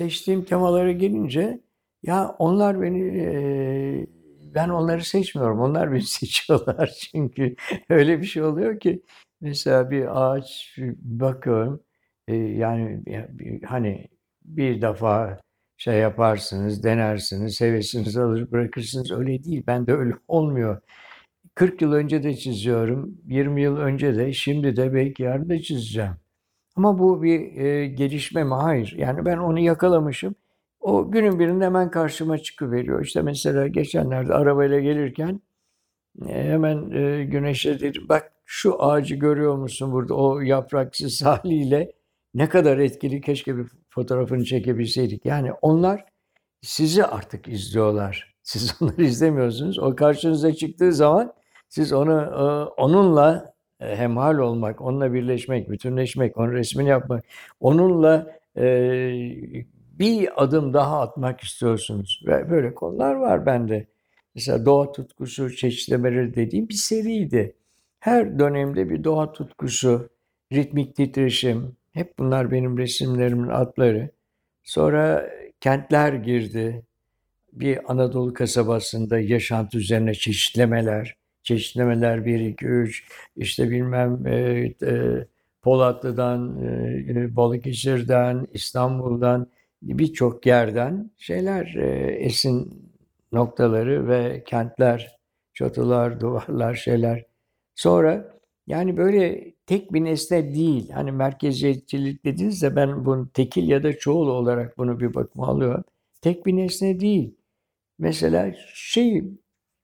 seçtiğim temalara gelince ya onlar beni eee, ben onları seçmiyorum. Onlar beni seçiyorlar. Çünkü öyle bir şey oluyor ki mesela bir ağaç bakıyorum e, yani hani bir defa şey yaparsınız, denersiniz, hevesiniz alır bırakırsınız. Öyle değil. Ben de öyle olmuyor. 40 yıl önce de çiziyorum, 20 yıl önce de, şimdi de belki yarın da çizeceğim. Ama bu bir e, gelişme mi? Hayır. Yani ben onu yakalamışım. O günün birinde hemen karşıma çıkıveriyor. İşte mesela geçenlerde arabayla gelirken e, hemen e, Güneş'e dedim bak şu ağacı görüyor musun burada o yapraksız haliyle ne kadar etkili keşke bir fotoğrafını çekebilseydik. Yani onlar sizi artık izliyorlar. Siz onları izlemiyorsunuz. O karşınıza çıktığı zaman siz onu e, onunla hemhal olmak, onunla birleşmek, bütünleşmek, onun resmini yapmak, onunla e, bir adım daha atmak istiyorsunuz. Ve böyle konular var bende. Mesela doğa tutkusu çeşitlemeleri dediğim bir seriydi. Her dönemde bir doğa tutkusu, ritmik titreşim, hep bunlar benim resimlerimin adları. Sonra kentler girdi. Bir Anadolu kasabasında yaşantı üzerine çeşitlemeler, çeşitlemeler 1, 2, 3, işte bilmem e, e, Polatlı'dan, e, Balıkesir'den, İstanbul'dan birçok yerden şeyler e, esin noktaları ve kentler, çatılar, duvarlar, şeyler. Sonra yani böyle tek bir nesne değil. Hani merkeziyetçilik dediğinizde ben bunu tekil ya da çoğul olarak bunu bir bakıma alıyorum. Tek bir nesne değil. Mesela şey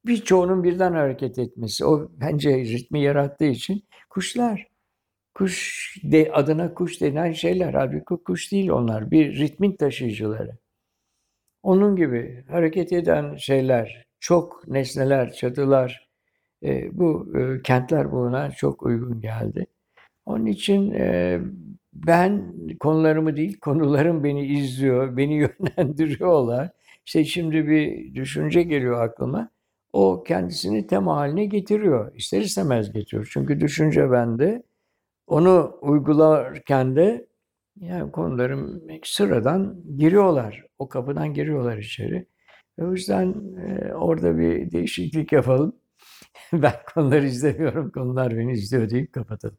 birçoğunun birden hareket etmesi. O bence ritmi yarattığı için kuşlar. Kuş de, adına kuş denen şeyler. Halbuki kuş değil onlar. Bir ritmin taşıyıcıları. Onun gibi hareket eden şeyler, çok nesneler, çatılar, e, bu e, kentler buna çok uygun geldi. Onun için e, ben konularımı değil, konularım beni izliyor, beni yönlendiriyorlar. İşte şimdi bir düşünce geliyor aklıma. O kendisini tema haline getiriyor. İster istemez getiriyor. Çünkü düşünce bende. Onu uygularken de yani konularım sıradan giriyorlar. O kapıdan giriyorlar içeri. Ve o yüzden e, orada bir değişiklik yapalım. Ben konuları izlemiyorum, konular beni izliyor deyip kapatalım.